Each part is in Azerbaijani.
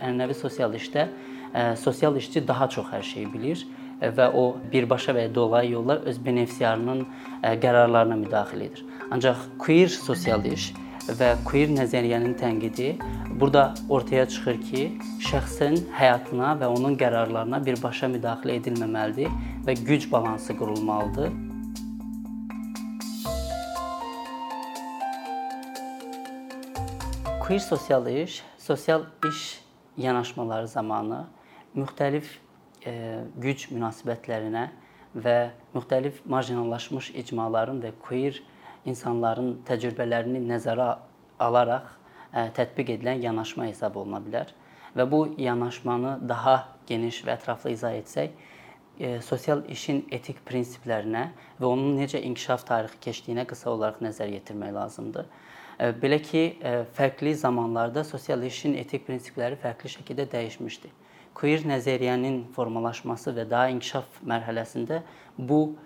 Ənənəvi sosial işdə ə, sosial işçi daha çox hər şeyi bilir və o birbaşa və ya dolayı yolla öz benefisiarının ə, qərarlarına müdaxilə edir. Ancaq queer sosial iş və queer nəzəriyyənin tənqidi burada ortaya çıxır ki, şəxsin həyatına və onun qərarlarına birbaşa müdaxilə edilməməlidir və güc balansı qurulmalıdır. Queer sosial iş, sosial iş yanaşmaları zamanı müxtəlif e, güc münasibətlərinə və müxtəlif marjinallaşmış icmaların və queer insanların təcrübələrini nəzərə alaraq e, tətbiq edilən yanaşma hesab oluna bilər. Və bu yanaşmanı daha geniş və ətraflı izah etsək, e, sosial işin etik prinsiplərinə və onun necə inkişaf tarixi keçdiyinə qısa olaraq nəzər yetirmək lazımdır. Belə ki, fərqli zamanlarda sosial işin etik prinsipləri fərqli şəkildə dəyişmişdi. Queer nəzəriyyənin formalaşması və daha inkişaf mərhələsində bu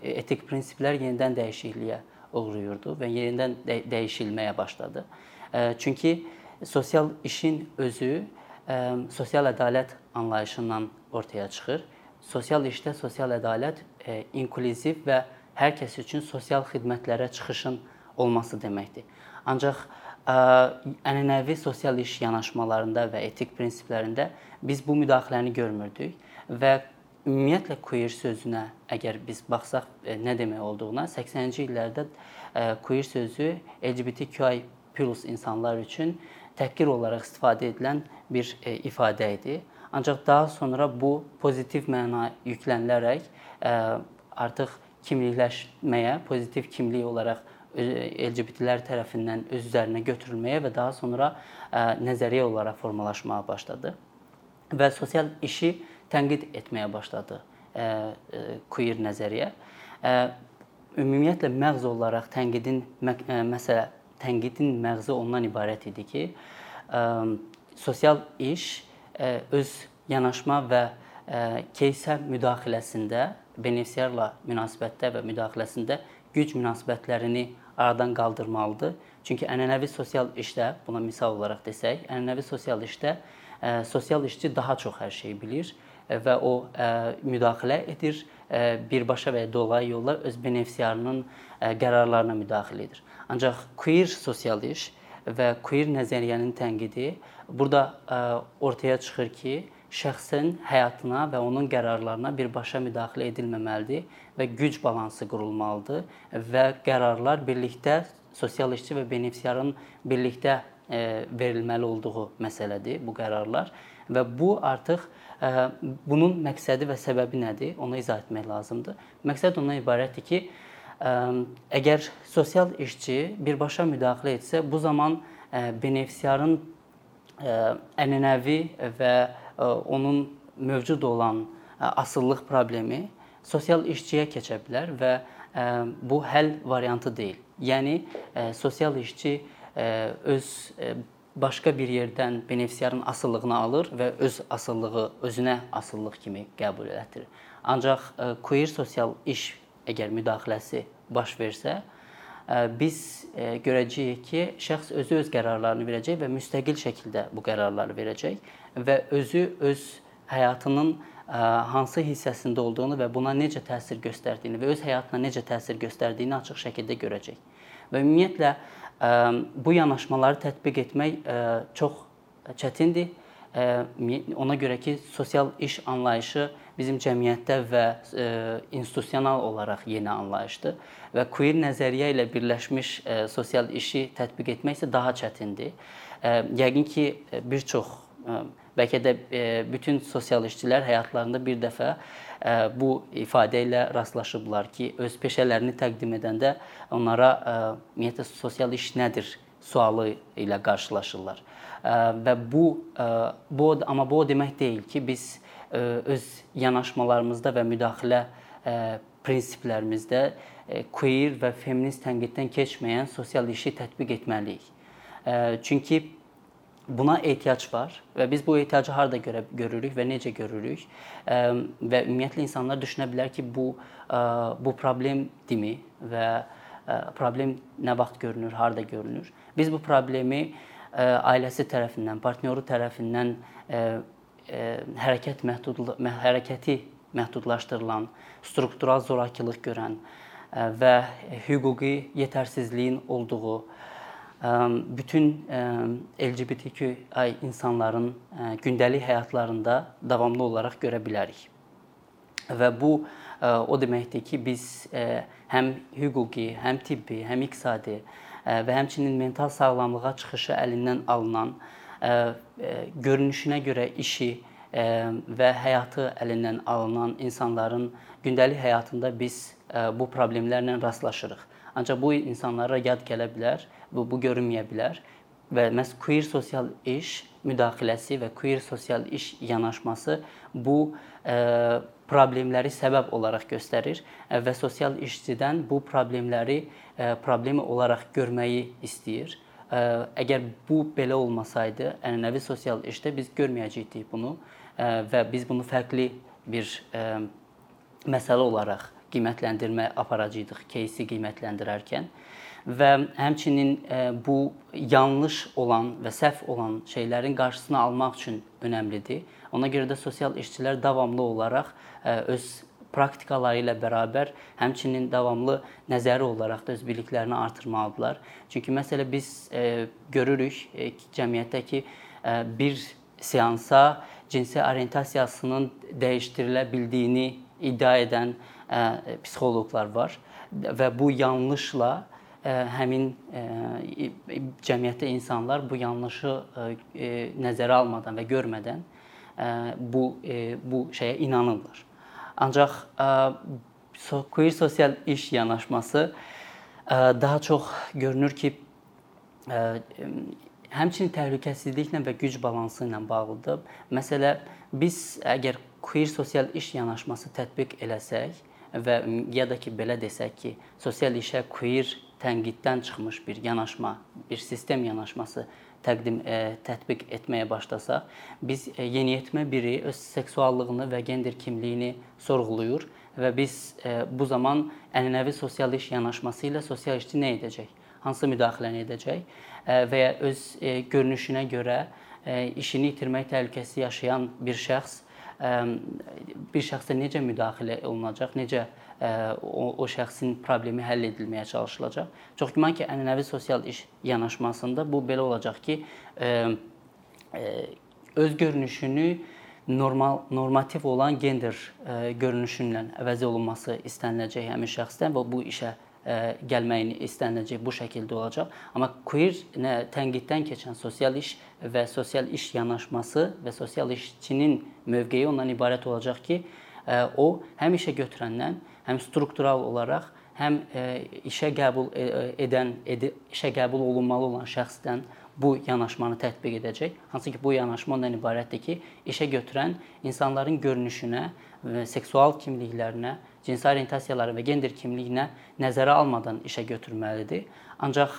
etik prinsiplər yenidən dəyişikliyə uğrayırdı və yenidən də dəyişilməyə başladı. Çünki sosial işin özü sosial ədalət anlayışından ortaya çıxır. Sosial işdə sosial ədalət inklüziv və hər kəs üçün sosial xidmətlərə çıxışın olması deməkdir. Ancaq ə, ənənəvi sosial iş yanaşmalarında və etik prinsiplərində biz bu müdaxiləni görmürdük və ümumiyyətlə queer sözünə əgər biz baxsaq ə, nə demək olduğuna 80-ci illərdə ə, queer sözü LGBTQI+ insanlar üçün təhqir olaraq istifadə edilən bir ə, ifadə idi. Ancaq daha sonra bu pozitiv məna yüklənilərək ə, artıq kimlikləşməyə, pozitiv kimlik olaraq LGBT-lər tərəfindən öz üzərinə götürülməyə və daha sonra nəzəriyyə olaraq formalaşmağa başladı. Və sosial işi tənqid etməyə başladı queer nəzəriyyə. Ümumiyyətlə məğz olaraq tənqidin məsələ tənqidin məğzi ondan ibarət idi ki, sosial iş öz yanaşma və keysə müdaxiləsində, benefisiarla münasibətdə və müdaxiləsində güc münasibətlərini aradan qaldırmalıdır. Çünki ənənəvi sosial işdə, buna misal olaraq desək, ənənəvi sosial işdə ə, e, sosial işçi daha çox hər şeyi bilir e, və o ə, e, müdaxilə edir, ə, birbaşa və ya dolayı yolla öz benefisiarının ə, qərarlarına müdaxilə edir. Ancaq queer sosial iş və queer nəzəriyyənin tənqidi burada ə, ortaya çıxır ki, şəxsin həyatına və onun qərarlarına birbaşa müdaxilə edilməməlidir və güc balansı qurulmalıdır və qərarlar birlikdə sosial işçi və benefisiarın birlikdə e, verilməli olduğu məsələdir bu qərarlar və bu artıq e, bunun məqsədi və səbəbi nədir? Onu izah etmək lazımdır. Məqsəd ondan ibarətdir ki, e, əgər sosial işçi birbaşa müdaxilə etsə, bu zaman benefisiarın ənənəvi və onun mövcud olan asıllıq problemi sosial işçiyə keçə bilər və bu həll variantı deyil. Yəni sosial işçi öz başqa bir yerdən benefisiarın asıllığını alır və öz asıllığı özünə asıllıq kimi qəbul edir. Ancaq queer sosial iş əgər müdaxiləsi baş versə, biz görəcəyik ki, şəxs özü öz qərarlarını verəcək və müstəqil şəkildə bu qərarları verəcək və özü öz həyatının hansı hissəsində olduğunu və buna necə təsir göstərdiyini və öz həyatına necə təsir göstərdiyini açıq şəkildə görəcək. Və ümumiyyətlə bu yanaşmaları tətbiq etmək çox çətindir. Ona görə ki, sosial iş anlayışı bizim cəmiyyətdə və institusional olaraq yeni anlayışdır və queer nəzəriyyə ilə birləşmiş sosial işi tətbiq etmək isə daha çətindir. Yəqin ki, bir çox bəlkə də bütün sosial işçilər həyatlarında bir dəfə bu ifadə ilə rastlaşıblar ki, öz peşələrini təqdim edəndə onlara ümumiyyətlə sosial iş nədir sualı ilə qarşılaşırlar. Və bu bu amma bu o demək deyil ki, biz öz yanaşmalarımızda və müdaxilə prinsiplərimizdə queer və feminist tənqiddən keçməyən sosial işi tətbiq etməliyik. Çünki buna ehtiyac var və biz bu ehtiyacı harda görə görürük və necə görürük? Və ümumiyyətlə insanlar düşünə bilər ki, bu bu problemdirmi və problem nə vaxt görünür, harda görünür? Biz bu problemi ailəsi tərəfindən, partnyoru tərəfindən hərəkət məhdudluq hərəkəti məhdudlaşdırılan, struktural zorakılıq görən və hüquqi yetərsizliyin olduğu bütün LGBTQI insanların gündəlik həyatlarında davamlı olaraq görə bilərik. Və bu o deməkdir ki, biz həm hüquqi, həm tibbi, həm iqtisadi və həmçinin mental sağlamlığa çıxışı əlindən alınan görünüşünə görə işi və həyatı əlindən alınan insanların gündəlik həyatında biz bu problemlərlə rastlaşırıq. Ancaq bu insanlara yad gələ bilər, bu, bu görünməyə bilər və məhz queer sosial iş müdaxiləsi və queer sosial iş yanaşması bu ə, problemləri səbəb olaraq göstərir və sosial işçidən bu problemləri ə, problemi olaraq görməyi istəyir. Ə, əgər bu belə olmasaydı, ənənəvi sosial işdə biz görməyəcəkdik bunu ə, və biz bunu fərqli bir ə, məsələ olaraq qiymətləndirmə aparacağıq кейsi qiymətləndirərkən və həmçinin e, bu yanlış olan və səhv olan şeylərin qarşısını almaq üçün önəmlidir. Ona görə də sosial işçilər davamlı olaraq e, öz praktikaları ilə bərabər həmçinin davamlı nəzəri olaraq da öz biliklərini artırmalıdırlar. Çünki məsələ biz e, görürük e, cəmiyyətdə ki, e, bir seansa cinsi orientasiyasının dəyişdirilə bildiyini iddia edən psixoloqlar var və bu yanlışla həmin cəmiyyətdə insanlar bu yanlışı nəzərə almadan və görmədən bu bu şeyə inanırlar. Ancaq queer sosial iş yanaşması daha çox görünür ki, həmçinin təhlükəsizliklə və güc balansı ilə bağlıdır. Məsələ biz əgər queer sosial iş yanaşması tətbiq eləsək, və ya da ki belə desək ki, sosial işə queer tənqiddən çıxmış bir yanaşma, bir sistem yanaşması təqdim e, tətbiq etməyə başlasaq, biz e, yeniyetmə biri öz seksuallığını və gender kimliyini sorğuluyur və biz e, bu zaman ənənəvi sosial iş yanaşması ilə sosial işçi nə edəcək? Hansı müdaxiləni edəcək e, və ya öz e, görünüşünə görə e, işini itirmək təhlükəsi yaşayan bir şəxs bir şəxsə necə müdaxilə olunacaq, necə o, o şəxsin problemi həll edilməyə çalışılacaq. Çox güman ki, ənənəvi sosial iş yanaşmasında bu belə olacaq ki, öz görünüşünü normal normativ olan gender görünüşündən əvəz olunması istəniləcək həmin şəxsdən və bu işə gəlməyini istəniləcək bu şəkildə olacaq. Amma queer nə tənqiddən keçən sosial iş və sosial iş yanaşması və sosial işçinin mövqeyi ondan ibarət olacaq ki, o həm işə götürəndən, həm struktural olaraq, həm işə qəbul edən, işə qəbul olunmalı olan şəxsdən bu yanaşmanı tətbiq edəcək. Hansı ki, bu yanaşma ondan ibarətdir ki, işə götürən insanların görünüşünə seksual kimliklərinə cinsi orientasiyaları və gender kimliyinə nəzərə almadan işə götürməlidir. Ancaq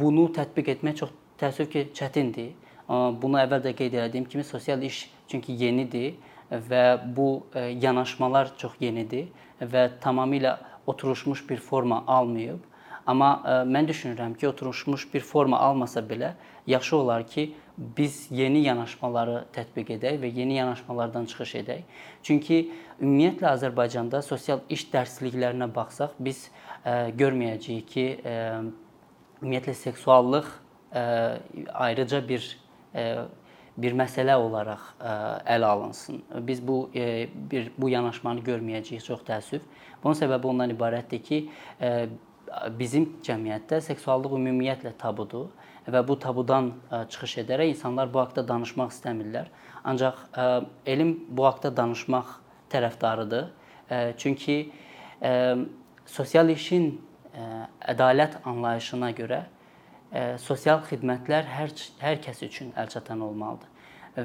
bunu tətbiq etmək çox təəssüf ki, çətindir. Bunu əvvəl də qeyd etdiyim kimi sosial iş çünki yenidir və bu yanaşmalar çox yenidir və tamamilə oturmuş bir forma almayıb. Amma mən düşünürəm ki, oturmuş bir forma almasa belə yaxşı olar ki, biz yeni yanaşmaları tətbiq edək və yeni yanaşmalardan çıxış edək. Çünki ümumiyyətlə Azərbaycanda sosial iş dərsliklərinə baxsaq, biz ə, görməyəcəyik ki, ə, ümumiyyətlə seksuallıq ə, ayrıca bir ə, bir məsələ olaraq ə, ələ alınsın. Biz bu ə, bir bu yanaşmanı görməyəcəyik çox təəssüf. Bunun səbəbi ondan ibarətdir ki, ə, bizim cəmiyyətdə seksuallıq ümumiyyətlə tabudur və bu tabudan e, çıxış edərək insanlar bu haqqda danışmaq istəmirlər. Ancaq e, elm bu haqqda danışmaq tərəfdarıdır. E, çünki sosial işin ədalət anlayışına görə sosial xidmətlər hər hər kəs üçün əlçatan olmalıdır.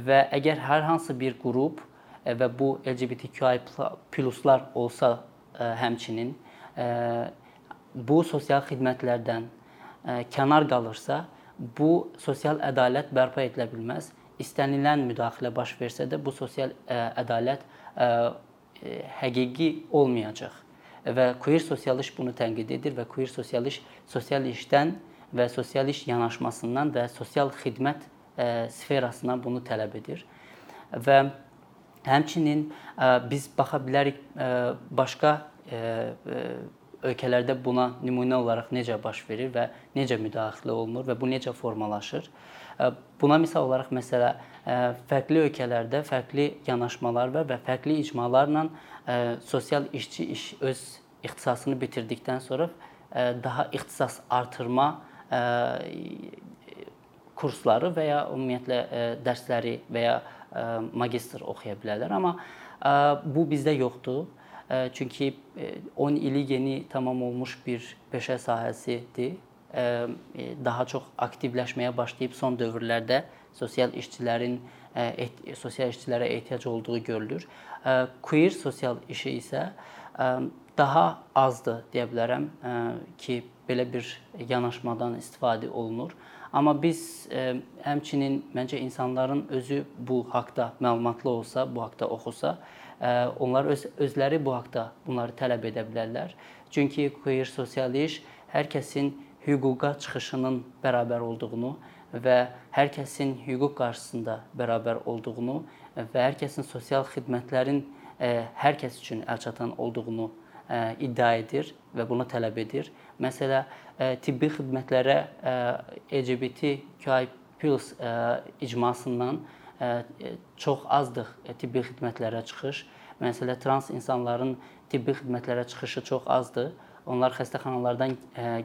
Və əgər hər hansı bir qrup və bu LGBTQI pluslar olsa həmçinin bu sosial xidmətlərdən kənar qalırsa, bu sosial ədalət bərpa edilə bilməz. İstənilən müdaxilə baş versə də bu sosial ədalət həqiqi olmayacaq. Və queer sosial iş bunu tənqid edir və queer sosial iş sosial işdən və sosial iş yanaşmasından və sosial xidmət sferasından bunu tələb edir. Və həmçinin biz baxa bilərik başqa ölkələrdə buna nümunə olaraq necə baş verir və necə müdaxilə olunur və bu necə formalaşır. Buna misal olaraq məsələ fərqli ölkələrdə fərqli yanaşmalar var və fərqli icmalarla sosial işçi iş öz ixtisasını bitirdikdən sonra daha ixtisas artırma kursları və ya ümumiyyətlə dərsləri və ya magistr oxuya bilərlər. Amma bu bizdə yoxdur. Çünki 10 ili yeni tamam olmuş bir peşə sahəsidir. Daha çox aktivləşməyə başlayıb son dövrlərdə sosial işçilərin sosial işçilərə ehtiyac olduğu görülür. Queer sosial işi isə daha azdır deyə bilərəm ki, belə bir yanaşmadan istifadə olunur. Amma biz həmçinin məncə insanların özü bu haqqda məlumatlı olsa, bu haqqda oxusa, onlar öz özləri bu haqqda bunları tələb edə bilərlər. Çünki queer sosial iş hər kəsin hüquqa çıxışının bərabər olduğunu və hər kəsin hüquq qarşısında bərabər olduğunu və hər kəsin sosial xidmətlərin hər kəs üçün əlçatan olduğunu iddia edir və bunu tələb edir. Məsələ tibbi xidmətlərə LGBTQI+ icmasından çox azdıq tibbi xidmətlərə çıxış. Məsələ trans insanların tibbi xidmətlərə çıxışı çox azdır. Onlar xəstəxanalardan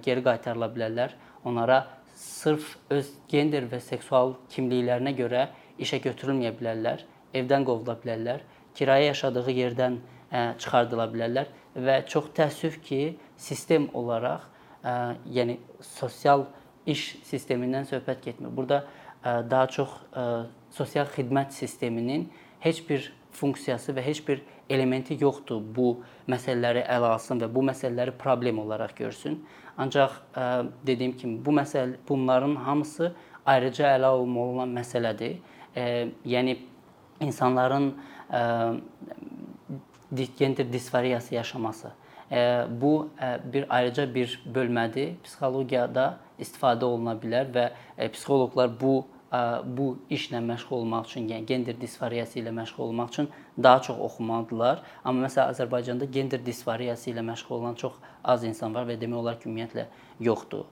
geri qaytarıla bilərlər. Onlara sırf öz gender və seksual kimliklərinə görə işə götürülməyə bilərlər, evdən qovula bilərlər, kirayə yaşadığı yerdən çıxardıla bilərlər və çox təəssüf ki, sistem olaraq, yəni sosial iş sistemindən söhbət getmir. Burada daha çox sosial xidmət sisteminin heç bir funksiyası və heç bir elementi yoxdur bu məsələləri ələ alsın və bu məsələləri problem olaraq görsün. Ancaq dediyim kimi bu məsələ bunların hamısı ayrıca ələ alınmalı olan məsələdir. Yəni insanların gender disforiyası yaşaması. Bu bir ayrıca bir bölmədir. Psixologiyada istifadə oluna bilər və psixoloqlar bu bu işlə məşğul olmaq üçün, yəni gender disforiyası ilə məşğul olmaq üçün daha çox oxumalıdırlar. Amma məsələn Azərbaycanda gender disforiyası ilə məşğul olan çox az insan var və demək olar ki, ümumiyyətlə yoxdur.